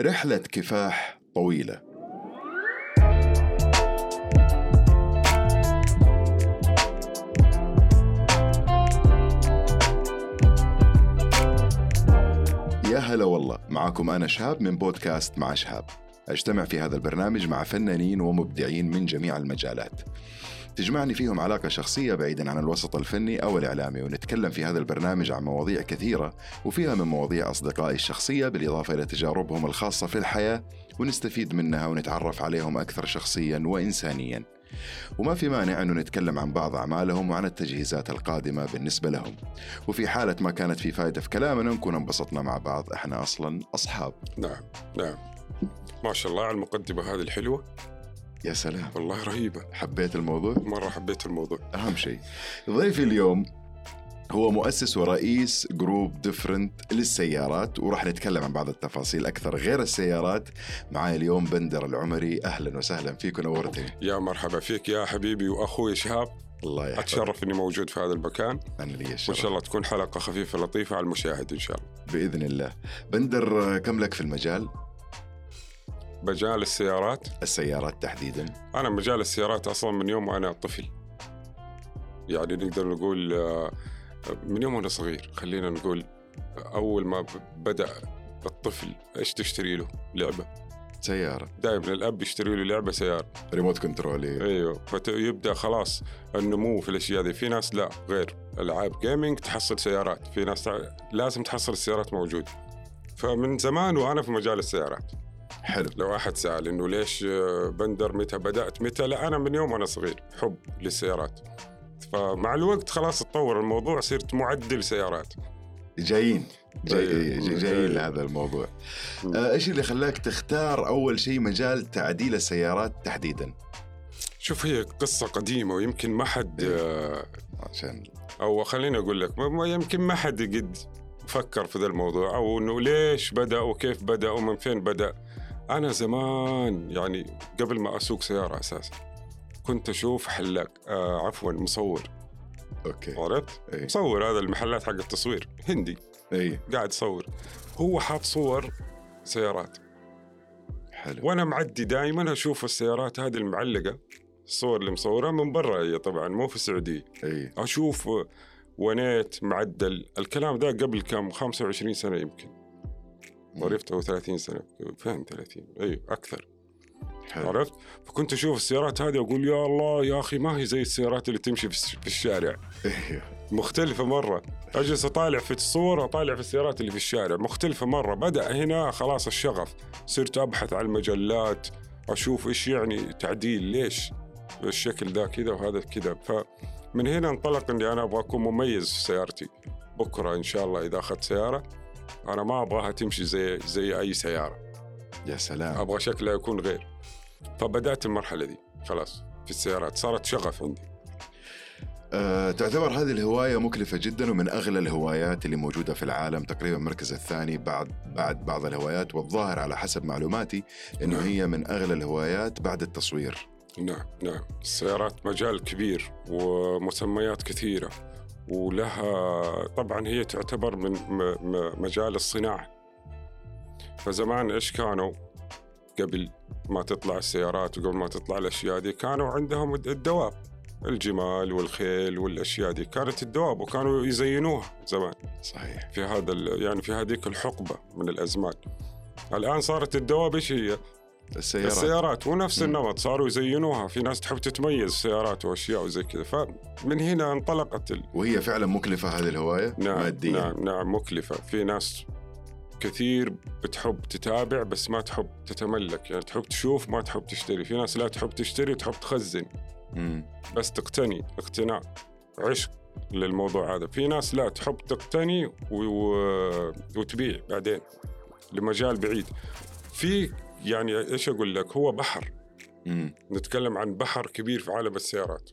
رحلة كفاح طويلة. يا هلا والله معكم أنا شهاب من بودكاست مع شهاب. أجتمع في هذا البرنامج مع فنانين ومبدعين من جميع المجالات. تجمعني فيهم علاقة شخصية بعيدا عن الوسط الفني أو الإعلامي ونتكلم في هذا البرنامج عن مواضيع كثيرة وفيها من مواضيع أصدقائي الشخصية بالإضافة إلى تجاربهم الخاصة في الحياة ونستفيد منها ونتعرف عليهم أكثر شخصيا وإنسانيا. وما في مانع أنه نتكلم عن بعض أعمالهم وعن التجهيزات القادمة بالنسبة لهم. وفي حالة ما كانت في فائدة في كلامنا نكون انبسطنا مع بعض إحنا أصلا أصحاب. نعم نعم. ما شاء الله على المقدمة هذه الحلوة. يا سلام. والله رهيبة. حبيت الموضوع؟ مرة حبيت الموضوع. أهم شيء. ضيفي اليوم هو مؤسس ورئيس group Different للسيارات وراح نتكلم عن بعض التفاصيل أكثر غير السيارات. معاي اليوم بندر العمري. أهلا وسهلا فيك ونورتني. يا مرحبا فيك يا حبيبي وأخوي شهاب. الله يحفظك. أتشرف إني موجود في هذا المكان. أنا لي الشرف. شاء الله تكون حلقة خفيفة لطيفة على المشاهد إن شاء الله. بإذن الله. بندر كم لك في المجال؟ مجال السيارات؟ السيارات تحديدا. أنا مجال السيارات أصلا من يوم وأنا طفل. يعني نقدر نقول آه، من يوم وأنا صغير خلينا نقول أول ما ب- بدأ الطفل إيش تشتري له؟ لعبة. سيارة. دائما الأب يشتري له لعبة سيارة. remote control إيه. أيوه. فيبدا خلاص النمو في الأشياء دي في ناس لا غير ألعاب gaming تحصل سيارات. في ناس لازم تحصل السيارات موجود فمن زمان وأنا في مجال السيارات. حلو. لو احد سأل إنه ليش آه، بندر متى بدأت؟ متى؟ لا أنا من يوم وأنا صغير حب للسيارات. فمع الوقت خلاص تطور الموضوع صرت معدل سيارات. جايين. جاي طيب. جاي جايين لهذا الموضوع. آه، إيش اللي خلاك تختار أول شيء مجال تعديل السيارات تحديدا؟ شوف هي قصة قديمة ويمكن ما حد آه، عشان أو خليني أقول لك ما- يمكن ما حد قد فكر في ذا الموضوع أو إنه ليش بدأ وكيف بدأ ومن فين بدأ. أنا زمان يعني قبل ما أسوق سيارة أساسا كنت أشوف حلاق آه عفوا مصور. okay. عرفت؟ اي مصور هذا المحلات حق التصوير هندي. اي قاعد يصور. هو حاط صور سيارات. حلو. وأنا معدي دائما أشوف السيارات هذه المعلقة الصور اللي مصورها من برا هي طبعا مو في السعودية. اي أشوف ونيت معدل. الكلام ده قبل كم؟ 25 سنة يمكن. عرفت أو 30 سنة. فين 30 أيوه أكثر. حلو. عرفت؟ فكنت أشوف السيارات هذه أقول يا الله يا أخي ما هي زي السيارات اللي تمشي في الشارع. أيوه مختلفة مرة. أجلس أطالع في الصور اطالع في السيارات اللي في الشارع. مختلفة مرة. بدأ هنا خلاص الشغف. صرت أبحث عن المجلات أشوف إيش يعني تعديل ليش الشكل ذا كذا وهذا كذا. فمن هنا انطلق إني أنا أبغى أكون مميز في سيارتي. بكرة إن شاء الله إذا أخذت سيارة. أنا ما أبغاها تمشي زي زي أي سيارة. يا سلام. أبغى شكلها يكون غير. فبدات المرحلة دي خلاص في السيارات صارت شغف عندي. أه تعتبر هذه الهواية مكلفة جدا ومن أغلى الهوايات اللي موجودة في العالم تقريبا المركز الثاني بعد بعد بعض الهوايات والظاهر على حسب معلوماتي إنه نعم. هي من أغلى الهوايات بعد التصوير. نعم نعم. السيارات مجال كبير ومسميات كثيرة. ولها طبعا هي تعتبر من مجال الصناعة. فزمان إيش كانوا؟ قبل ما تطلع السيارات وقبل ما تطلع الأشياء دي كانوا عندهم الد- الدواب الجمال والخيل والأشياء دي. كانت الدواب وكانوا يزينوها زمان. صحيح. في هذا يعني في هذيك الحقبة من الأزمان. الآن صارت الدواب إيش هي؟ السيارات. السيارات. ونفس. النمط صاروا يزينوها. في ناس تحب تتميز سيارات وأشياء وزي كذا. فمن هنا انطلقت ال... وهي فعلا مكلفة هذه الهواية نعم ماديا؟ نعم نعم مكلفة. في ناس كثير بتحب تتابع بس ما تحب تتملك. يعني تحب تشوف ما تحب تشتري. في ناس لا تحب تشتري تحب تخزن. مم. بس تقتني اقتناء عشق للموضوع هذا. في ناس لا تحب تقتني و... و... وتبيع بعدين لمجال بعيد. في يعني إيش أقول لك؟ هو بحر. مم. نتكلم عن بحر كبير في عالم السيارات.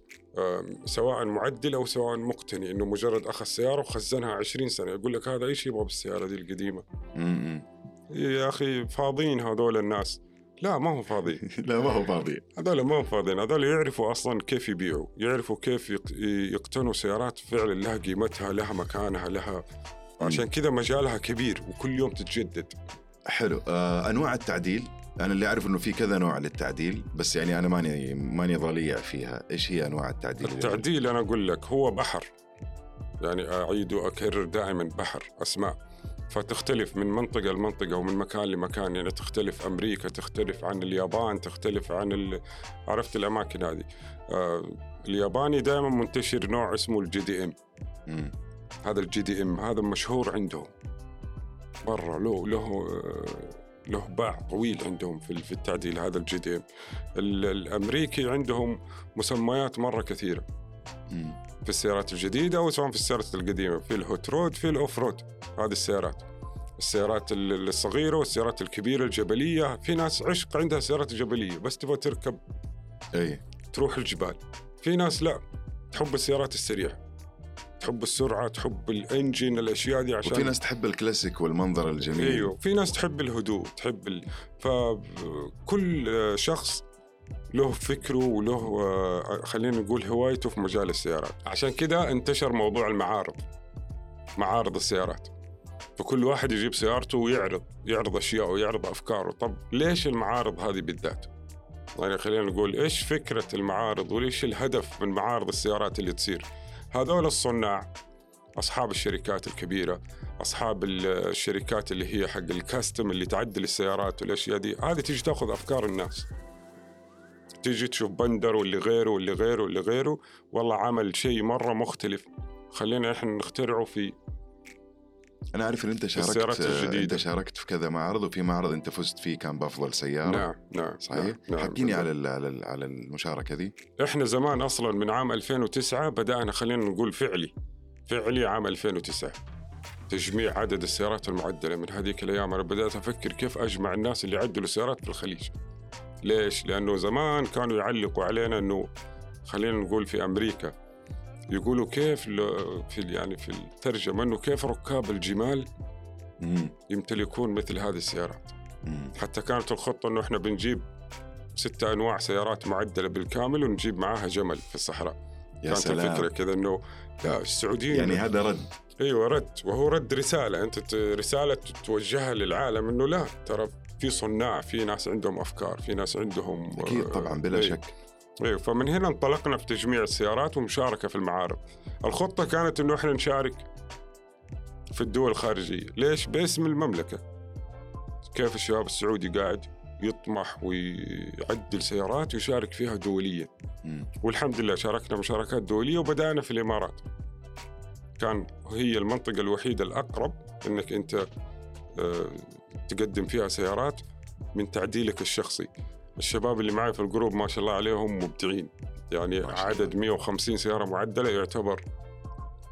سواء معدل أو سواء مقتني إنه مجرد أخذ سيارة وخزنها 20 سنة. يقول لك هذا إيش يبغى بالسيارة دي القديمة؟ مم. يا أخي فاضيين هذول الناس. لا ما هو فاضي. لا ما هو فاضي. هذول ما هم فاضيين. هذول يعرفوا أصلا كيف يبيعوا. يعرفوا كيف يق- يقتنوا سيارات فعلا لها قيمتها لها مكانها لها عشان كذا مجالها كبير وكل يوم تتجدد. حلو. آه أنواع التعديل؟ أنا اللي أعرف إنه في كذا نوع للتعديل بس يعني أنا ماني ماني ضليع فيها. إيش هي أنواع التعديل؟ التعديل أنا أقول لك هو بحر. يعني أعيد وأكرر دائما بحر أسماء. فتختلف من منطقة لمنطقة ومن مكان لمكان. يعني تختلف أمريكا تختلف عن اليابان تختلف عن ال... عرفت الأماكن هذه. آه الياباني دائما منتشر نوع اسمه ال JDM هذا ال JDM هذا مشهور عندهم. برا له له له باع طويل عندهم في في التعديل هذا ال JDM الأمريكي عندهم مسميات مرة كثيرة. في السيارات الجديدة أو سواء في السيارات القديمة في ال hot rod في ال off road هذه السيارات. السيارات الصغيرة والسيارات الكبيرة الجبلية. في ناس عشق عندها سيارات جبلية بس تبغى تركب. أي. تروح الجبال. في ناس لا تحب السيارات السريعة. تحب السرعة تحب الانجن الأشياء دي عشان وفي ناس تحب الكلاسيك والمنظر الجميل. أيوه في ناس تحب الهدوء تحب ال... فكل شخص له فكره وله خلينا نقول هوايته في مجال السيارات. عشان كده انتشر موضوع المعارض معارض السيارات. فكل واحد يجيب سيارته ويعرض يعرض اشياء ويعرض أفكاره. طب ليش المعارض هذه بالذات؟ يعني خلينا نقول إيش فكرة المعارض وليش الهدف من معارض السيارات اللي تصير؟ هذول الصناع أصحاب الشركات الكبيرة أصحاب الشركات اللي هي حق الكاستم اللي تعدل السيارات والأشياء دي هذه تيجي تأخذ أفكار الناس. تيجي تشوف بندر واللي غيره واللي غيره واللي غيره والله عمل شيء مرة مختلف. خلينا إحنا نخترعه في أنا عارف إن أنت شاركت الجديدة. أنت شاركت في كذا معرض وفي معرض أنت فزت فيه كان بأفضل سيارة. نعم نعم صحيح؟ نعم, نعم حكيني على على على المشاركة دي إحنا زمان أصلا من عام 2009 بدأنا خلينا نقول فعلي فعلي عام 2009 تجميع عدد السيارات المعدلة من هذيك الأيام. أنا بدأت أفكر كيف أجمع الناس اللي يعدلوا سيارات في الخليج. ليش؟ لأنه زمان كانوا يعلقوا علينا إنه خلينا نقول في أمريكا يقولوا كيف في يعني في الترجمة إنه كيف ركاب الجمال يمتلكون مثل هذه السيارات. حتى كانت الخطة إنه إحنا بنجيب ستة أنواع سيارات معدلة بالكامل ونجيب معاها جمل في الصحراء. يا كانت سلام. الفكرة كذا إنه السعوديين يعني هذا رد. أيوه رد. وهو رد رسالة. أنت رسالة توجهها للعالم إنه لا ترى في صناع في ناس عندهم أفكار في ناس عندهم أكيد طبعا بلا شك. أيوه فمن هنا انطلقنا في تجميع السيارات ومشاركة في المعارض. الخطة كانت إنه إحنا نشارك في الدول الخارجية، ليش؟ باسم المملكة. كيف الشباب السعودي قاعد يطمح ويعدل سيارات ويشارك فيها دوليا. والحمد لله شاركنا مشاركات دولية وبدأنا في الإمارات. كان هي المنطقة الوحيدة الأقرب إنك أنت آه، تقدم فيها سيارات من تعديلك الشخصي. الشباب اللي معي في ال group ما شاء الله عليهم مبدعين. يعني عدد 150 سيارة معدلة يعتبر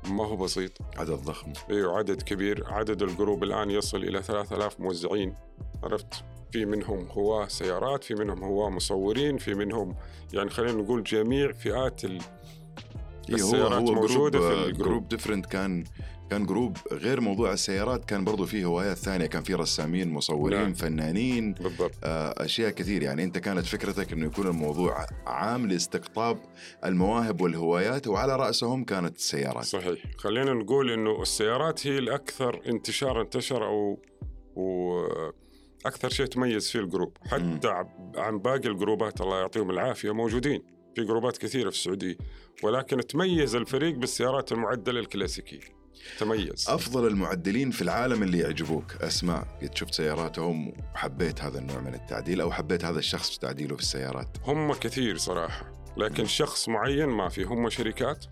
ما هو بسيط. عدد ضخم. إيوه عدد كبير. عدد ال group الآن يصل إلى 3000 موزعين. عرفت؟ في منهم هواة سيارات في منهم هواة مصورين في منهم يعني خلينا نقول جميع فئات السيارات هو هو موجودة في ال group group Different كان كان group غير موضوع السيارات كان برضو فيه هوايات ثانية. كان في رسامين مصورين نعم. فنانين بالضبط. آه أشياء كثير. يعني أنت كانت فكرتك إنه يكون الموضوع عام لاستقطاب المواهب والهوايات وعلى رأسهم كانت السيارات. صحيح. خلينا نقول إنه السيارات هي الأكثر انتشار انتشر أو و أكثر شيء تميز فيه الجروب حتى م. عن باقي الجروبات الله يعطيهم العافية موجودين. في جروبات كثيرة في السعودية ولكن تميز الفريق بالسيارات المعدلة الكلاسيكية. تميز. أفضل المعدلين في العالم اللي يعجبوك. أسماء قد شفت سياراتهم وحبيت هذا النوع من التعديل أو حبيت هذا الشخص في تعديله في السيارات؟ هم كثير صراحة لكن م. شخص معين ما في. هم شركات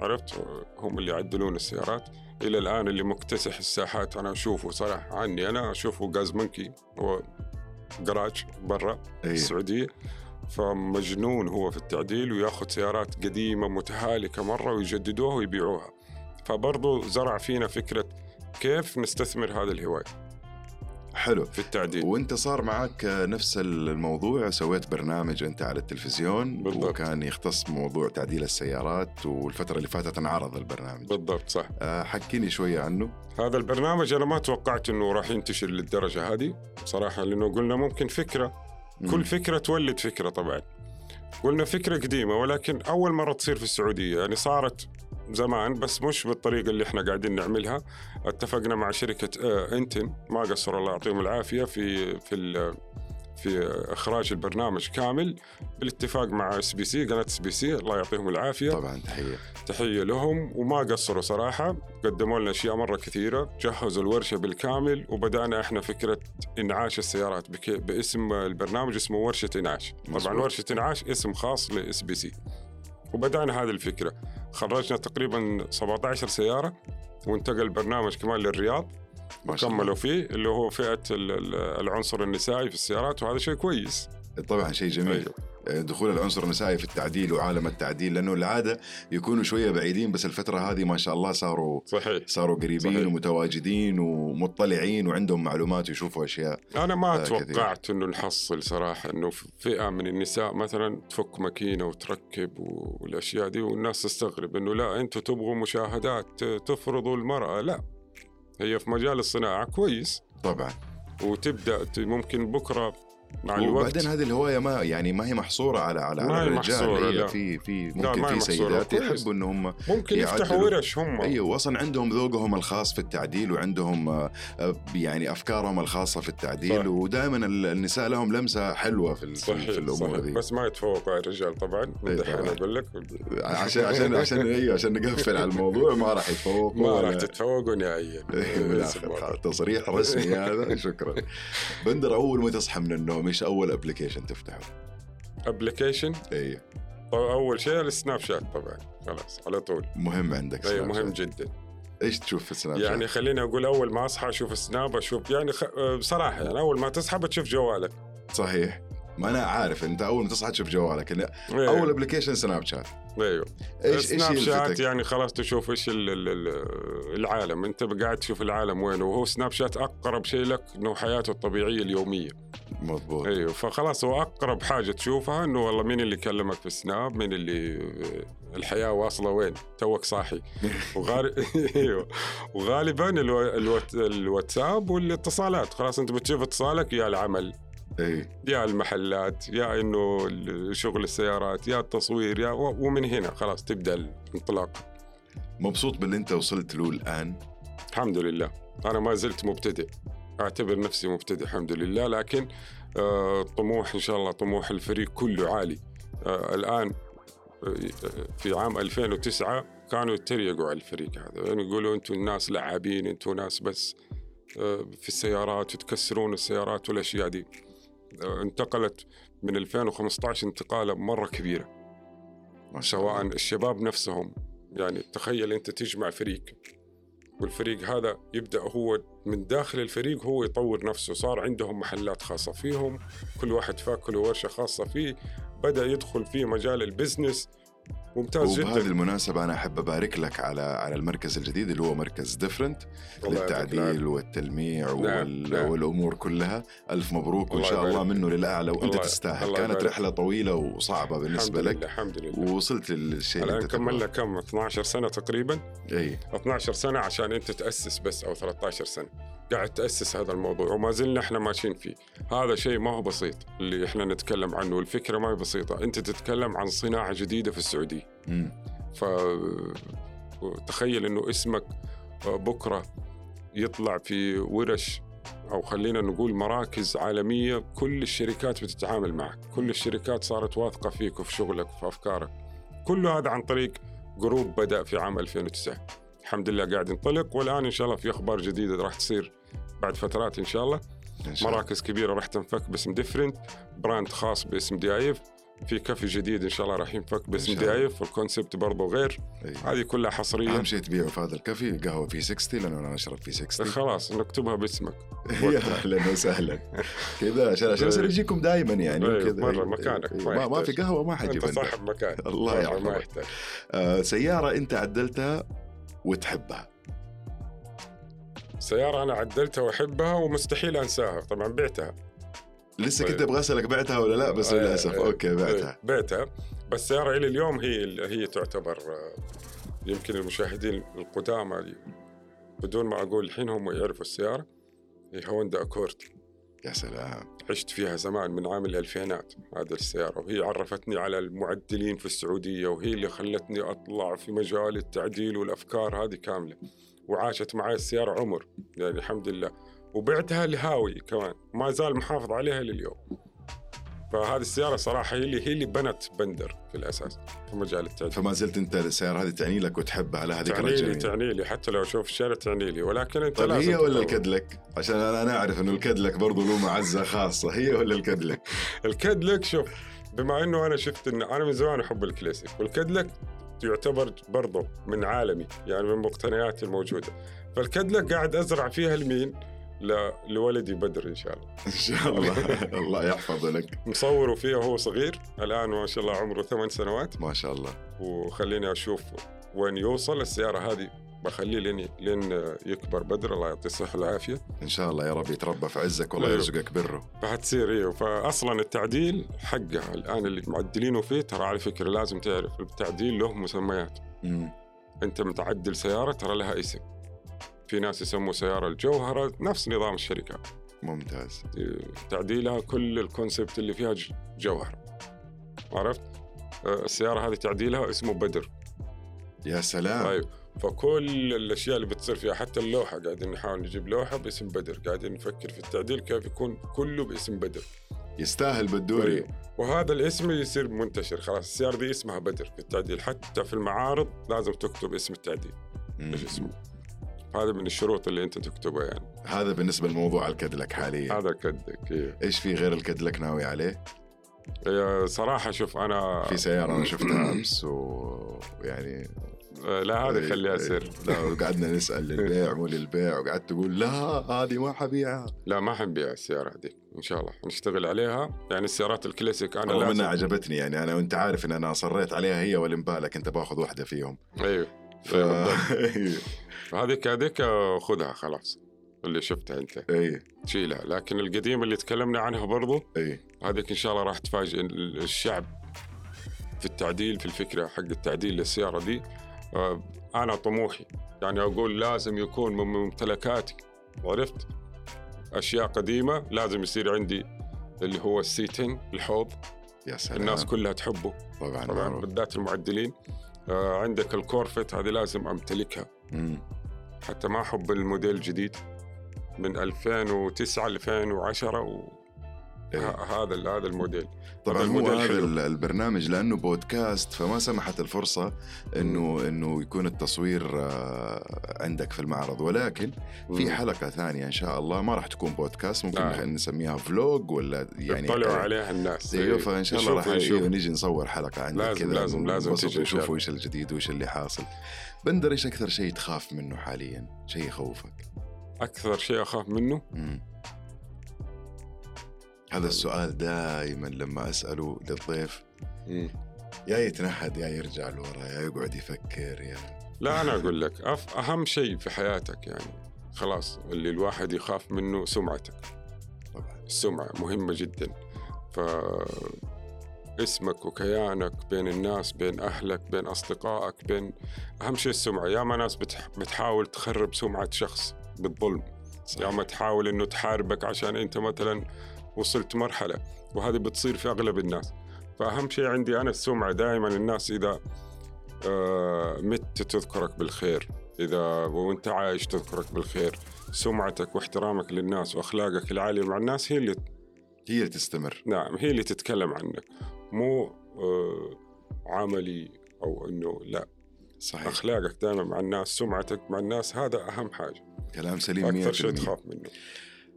عرفت؟ هم اللي يعدلون السيارات. إلى الآن اللي مكتسح الساحات أنا أشوفه صراحة عني. أنا أشوفه غاز منكي هو جراج برا أيه. السعودية. فمجنون هو في التعديل وياخذ سيارات قديمة متهالكة مرة ويجددوها ويبيعوها. فبرضه زرع فينا فكرة كيف نستثمر هذه الهواية حلو. في التعديل. وانت صار معك نفس الموضوع سويت برنامج أنت على التلفزيون بالضبط. وكان يختص موضوع تعديل السيارات والفترة اللي فاتت انعرض البرنامج. بالضبط صح. أه حكيني شوية عنه. هذا البرنامج أنا ما توقعت إنه راح ينتشر للدرجة هذه. صراحة لأنه قلنا ممكن فكرة كل فكرة تولد فكرة طبعا. قلنا فكرة قديمة ولكن أول مرة تصير في السعودية. يعني صارت زمان بس مش بالطريقة اللي إحنا قاعدين نعملها. اتفقنا مع شركة آه، انتن ما قصروا الله يعطيهم العافية. في في ال- في إخراج البرنامج كامل بالاتفاق مع اس بي سي قناة اس بي سي الله يعطيهم العافية. طبعا تحية. تحية لهم. وما قصروا صراحة قدموا لنا أشياء مرة كثيرة. جهزوا الورشة بالكامل وبدأنا إحنا فكرة إنعاش السيارات بك... باسم البرنامج اسمه ورشة إنعاش. طبعا. ورشة إنعاش اسم خاص ل SBC وبدأنا هذه الفكرة. خرجنا تقريبا 17 سيارة وانتقل البرنامج كمان للرياض. كملوا فيه اللي هو فئة ال- ال- العنصر النسائي في السيارات وهذا شيء كويس طبعا شيء جميل أيوه. دخول العنصر النسائي في التعديل وعالم التعديل لأنه العادة يكونوا شوية بعيدين بس الفترة هذه ما شاء الله صاروا صحيح صاروا قريبين صحيح. ومتواجدين ومطلعين وعندهم معلومات ويشوفوا أشياء أنا ما آه،. توقعت إنه نحصل صراحة إنه فئة من النساء مثلا تفك ماكينة وتركب والأشياء دي والناس تستغرب إنه لا أنتم تبغوا مشاهدات تفرضوا المرأة لا هي في مجال الصناعة كويس. طبعا. وتبدأ ممكن بكرة مع الوقت وبعدين هذه الهوايه ما يعني ما هي محصورة على على, ما على الرجال محصورة، هي لا. في في ممكن في. سيدات. يحبوا إن هم ممكن يفتحوا. ورش هم أيوه واصلا عندهم ذوقهم الخاص في التعديل وعندهم آه، آه، يعني أفكارهم الخاصة في التعديل صح. ودائما النساء لهم لمسة حلوة في, صحيح في الأمور صحيح هذه بس ما يتفوقوا على الرجال طبعا من إيه دحين. أقول لك عشان عشان عشان أيوه عشان نقفل على الموضوع ما راح يتفوقوا ما راح تتفوقوا نهائيا إيه، تصريح رسمي هذا شكرا بندر أول ما تصحى من النوم إيش أول application تفتحه؟ application إي. أول شيء ال Snapchat طبعا خلاص على طول. مهم عندك إي مهم شات. جدا. إيش تشوف في ال Snap يعني شات؟ خليني أقول أول ما أصحى أشوف ال Snap أشوف يعني خ... آه، بصراحة يعني أول ما تصحى بتشوف جوالك. صحيح. ما أنا عارف أنت أول ما تصحى تشوف جوالك. إن إيه، أول application Snap chat أيوه. إيش Snapchat؟ يعني خلاص تشوف إيش ال- ال- ال- العالم. أنت قاعد تشوف العالم وين وهو Snapchat أقرب شيء لك إنه حياته الطبيعية اليومية. مضبوط. إيوه فخلاص هو أقرب حاجة تشوفها إنه والله مين اللي كلمك في ال Snap؟ مين اللي الحياة واصلة وين؟ توك صاحي. إيوه. وغالبا ألو... الوات... الواتساب والاتصالات. خلاص أنت بتشوف اتصالك يا العمل إي. يا المحلات يا إنه شغل السيارات يا التصوير يا ومن هنا خلاص تبدأ الانطلاق. مبسوط باللي أنت وصلت له الآن؟ الحمد لله. أنا ما زلت مبتدئ. أعتبر نفسي مبتدئ الحمد لله لكن آه، طموح إن شاء الله طموح الفريق كله عالي. آه، الآن آه، في عام 2009 كانوا يتريقوا على الفريق هذا يعني يقولوا أنتم الناس لعابين أنتم ناس بس آه، في السيارات وتكسرون السيارات والأشياء دي. آه، انتقلت من 2015 انتقالة مرة كبيرة. سواء الشباب نفسهم يعني تخيل أنت تجمع فريق. والفريق هذا يبدأ هو من داخل الفريق هو يطور نفسه. صار عندهم محلات خاصة فيهم كل واحد فاك له ورشة خاصة فيه بدأ يدخل في مجال ال business. ممتاز وبهذه جدا. المناسبة أنا أحب أبارك لك على على المركز الجديد اللي هو مركز Different للتعديل. والتلميع نعم، وال... نعم. والأمور كلها. ألف مبروك وإن شاء الله يبارك. منه للأعلى وأنت الله- تستاهل. الله كانت. رحلة طويلة وصعبة بالنسبة الحمد لك. لله الحمد لله. ووصلت للشيء أنت كملنا. كم؟ 12 سنة تقريبا؟ أي. 12 سنة عشان أنت تأسس بس أو 13 سنة. قاعد تأسس هذا الموضوع وما زلنا إحنا ماشيين فيه. هذا شيء ما هو بسيط اللي إحنا نتكلم عنه. الفكرة ما هي بسيطة. أنت تتكلم عن صناعة جديدة في السعودية. مم. ف تخيل إنه اسمك بكرة يطلع في ورش أو خلينا نقول مراكز عالمية كل الشركات بتتعامل معك كل الشركات صارت واثقة فيك وفي شغلك وفي أفكارك كل هذا عن طريق جروب بدأ في عام 2009 الحمد لله قاعد ينطلق والآن إن شاء الله في أخبار جديدة راح تصير بعد فترات إن شاء الله إن شاء الله. مراكز كبيرة راح تنفك باسم ديفرنت براند خاص باسم ديايف في كافي جديد إن شاء الله راح ينفك باسم. ديايف والكونسبت برضه غير أي. هذه كلها حصرية أهم شيء تبيعه في هذا الكافي قهوة في 60 لأنه أنا أشرب في 60 خلاص نكتبها باسمك يا أهلا وسهلا كذا عشان عشان يصير يجيكم دائما يعني وكذا مرة أيوة، مكانك، أيوة. ما ما, ما في. قهوة ما حجي أنت. صاحب مكان الله يحفظك. ما يحتاج آه سيارة أنت عدلتها وتحبها سيارة أنا عدلتها وأحبها ومستحيل أنساها طبعا بعتها لسه. كنت أبغى أسألك بعتها ولا لا بس آه، للأسف. آه، أوكي بعتها. بعتها. بس السيارة إلى اليوم هي هي تعتبر آه، يمكن المشاهدين القدامى بدون ما أقول الحين هم يعرفوا السيارة هي هوندا أكورد. يا سلام. عشت فيها زمان من عام الألفينات هذه السيارة. وهي عرفتني على المعدلين في السعودية وهي اللي خلتني أطلع في مجال التعديل والأفكار هذه كاملة. وعاشت معي السيارة عمر يعني الحمد لله. وبعتها لهاوي كمان. ما زال محافظ عليها لليوم. فهذه السيارة صراحة هي اللي هي اللي بنت بندر في الأساس في مجال التعديل. فما زلت أنت السيارة هذه تعني لك وتحبها على هذه تعني لي تعني لي. حتى لو أشوف الشارع تعني لي. ولكن أنت طيب لازم هي ولا. الكدلك؟ عشان أنا أعرف إنه الكدلك برضه له معزة خاصة. هي ولا الكدلك؟ الكادلك شوف بما إنه أنا شفت ان أنا من زمان أحب الكلاسيك. والكادلك يعتبر برضه من عالمي يعني من مقتنياتي الموجودة. فالكادلك قاعد أزرع فيها المين لولدي بدر إن شاء الله. إن شاء الله. الله. يحفظه لك. مصوره فيها وهو صغير الآن ما شاء الله عمره ثمان سنوات. ما شاء الله. وخليني أشوف وين يوصل. السيارة هذه بخليه لين لين يكبر بدر. الله يعطيه الصحة والعافية. إن شاء الله يا رب يتربى في عزك والله. يرزقك بره. فحتصير إيه. فاصلا التعديل حقها الآن اللي معدلينه فيه ترى على فكرة لازم تعرف التعديل له مسميات. مم. أنت متعدل سيارة ترى لها اسم. في ناس يسموا سيارة الجوهرة نفس نظام الشركات ممتاز. تعديلها كل الكونسبت اللي فيها ج- جوهره عرفت؟ آه، السيارة هذه تعديلها اسمه بدر. يا سلام. طيب فكل الأشياء اللي بتصير فيها حتى اللوحة قاعدين نحاول نجيب لوحة باسم بدر. قاعدين نفكر في التعديل كيف يكون كله باسم بدر. يستاهل بدوري. طيب. وهذا الاسم يصير منتشر. خلاص السيارة دي اسمها بدر في التعديل. حتى في المعارض لازم تكتب اسم التعديل. إيش اسمه؟ هذا من الشروط اللي انت تكتبها يعني. هذا بالنسبة لموضوع الكدلك حاليا. هذا كدك إيه. إيش في غير الكدلك ناوي عليه؟ إيه، صراحة شوف أنا في سيارة أنا شفتها أمس ويعني آه، لا هذه خليها سر لا وقعدنا نسأل للبيع مو للبيع وقعدت تقول لا هذه ما حبيعها. لا ما حنبيع السيارة هذيك إن شاء الله. نشتغل عليها. يعني السيارات الكلاسيك أنا رغم إنها لازم عجبتني يعني أنا وأنت عارف إن أنا اصريت عليها هي والامبالك انت باخذ واحدة فيهم. أيوه. ف... أيوه، هذيك هذيك خذها خلاص. اللي شفتها أنت. أي. تشيلها لكن القديمة اللي تكلمنا عنها برضو أي. هذيك إن شاء الله راح تفاجئ. ال- الشعب في التعديل في الفكرة حق التعديل للسيارة دي. آه، أنا طموحي. يعني أقول لازم يكون من ممتلكاتي عرفت؟ أشياء قديمة لازم يصير عندي اللي هو السيتنج الحوض. يا سلام. الناس كلها تحبه. طبعا طبعا. بالذات المعدلين. عندك الكورفت هذه لازم أمتلكها مم. حتى ما أحب الموديل الجديد من 2009 2010 إيه. هذا هذا الموديل طبعا هو هذا البرنامج لأنه بودكاست فما سمحت الفرصة إنه إنه يكون التصوير آه، عندك في المعرض ولكن في. حلقة ثانية إن شاء الله ما راح تكون بودكاست ممكن آه. نسميها فلوج ولا يعني يطلعوا آه، عليها الناس أيوه فإن شاء الله راح. نيجي نصور حلقة عندك لازم- كذا لازم- لازم الله. إيش الجديد وايش اللي حاصل بندر إيش أكثر شيء تخاف منه حاليا شيء يخوفك أكثر شيء أخاف منه مم. هذا السؤال دائما لما أسأله للضيف. يا يتنهد يا يرجع لورا يا يقعد يفكر يا. لا أنا أقول لك أف أهم شيء في حياتك يعني خلاص اللي الواحد يخاف منه سمعتك. طبعا. السمعة مهمة جدا. ف اسمك وكيانك بين الناس بين أهلك بين أصدقائك بين أهم شيء السمعة. ياما ناس بتح... بتحاول تخرب سمعة شخص بالظلم. يا ما تحاول إنه تحاربك عشان أنت مثلا وصلت مرحلة وهذه بتصير في أغلب الناس. فأهم شيء عندي أنا السمعة. دائما الناس إذا آه، مت تذكرك بالخير. إذا وأنت عايش تذكرك بالخير. سمعتك واحترامك للناس وأخلاقك العالية مع الناس هي اللي هي اللي تستمر. نعم هي اللي تتكلم عنك. مو آه، عملي أو إنه لا. صحيح. أخلاقك دائما مع الناس سمعتك مع الناس هذا أهم حاجة. كلام سليم 100% أكثر شيء تخاف منه.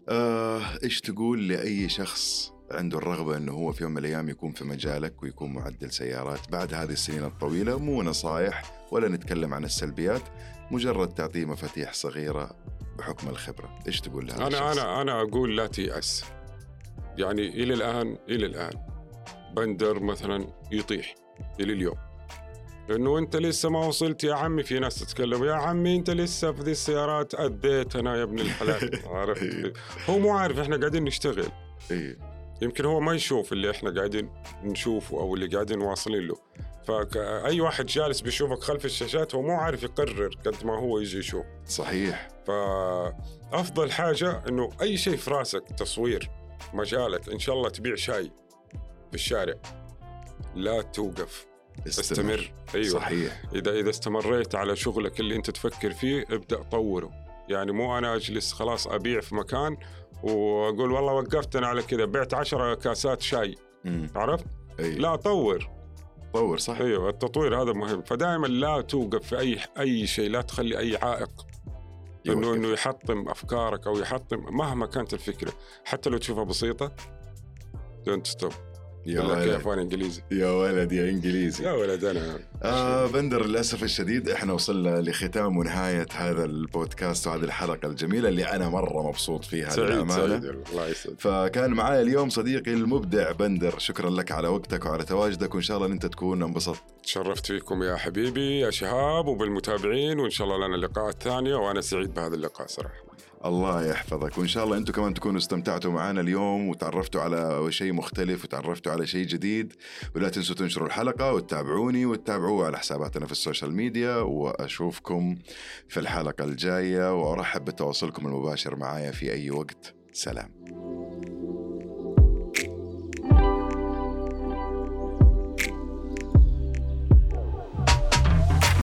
آه، إيش تقول لأي شخص عنده الرغبة إنه هو في يوم من الأيام يكون في مجالك ويكون معدل سيارات؟ بعد هذه السنين الطويلة مو نصائح ولا نتكلم عن السلبيات مجرد تعطيه مفاتيح صغيرة بحكم الخبرة. إيش تقول لهذا أنا الشخص؟ أنا أنا أقول لا تيأس. يعني إلى الان إلى الآن بندر مثلا يطيح إلى اليوم. لأنه أنت لسه ما وصلت يا عمي في ناس تتكلم يا عمي أنت لسه في ذي السيارات اديتنا يا ابن الحلال. عرفت؟ هو مو عارف إحنا قاعدين نشتغل. إيه. يمكن هو ما يشوف اللي إحنا قاعدين نشوفه أو اللي قاعدين واصلين له. فأي واحد جالس بيشوفك خلف الشاشات هو مو عارف يقرر قد ما هو يجي يشوف. صحيح. فأفضل حاجة إنه أي شيء في راسك تصوير مجالك إن شاء الله تبيع شاي في الشارع لا توقف. استمر. أيوه. صحيح. اذا إذا استمريت على شغلك اللي أنت تفكر فيه ابدأ طوره. يعني مو أنا أجلس خلاص أبيع في مكان وأقول والله وقفت أنا على كذا بعت عشرة كاسات شاي. مم. عرفت؟ أي. لا طور. طور صح. أيوه التطوير هذا مهم. فدائما لا توقف في اي أي شيء لا تخلي أي عائق انه. إنه يحطم أفكارك أو يحطم مهما كانت الفكرة. حتى لو تشوفها بسيطة don't stop يا ولد. اخوان انجليزي. يا ولد يا انجليزي. يا ولد أنا. آه بندر للأسف الشديد إحنا وصلنا لختام ونهاية هذا البودكاست وهذه الحلقة الجميلة اللي أنا مرة مبسوط فيها سعيد للأمانة. سعيد. الله يسعد فكان معايا اليوم صديقي المبدع بندر. شكرا لك على وقتك وعلى تواجدك وإن شاء الله أنت تكون انبسطت. تشرفت فيكم يا حبيبي يا شهاب وبالمتابعين وإن شاء الله لنا لقاءات ثانية وأنا سعيد بهذا اللقاء صراحة. الله يحفظك. وإن شاء الله أنتم كمان تكونوا استمتعتوا معنا اليوم وتعرفتوا على شيء مختلف وتعرفتوا على شيء جديد. ولا تنسوا تنشروا الحلقة وتتابعوني وتتابعوا على حساباتنا في السوشيال ميديا. وأشوفكم في الحلقة الجاية. وأرحب بتواصلكم المباشر معايا في أي وقت. سلام.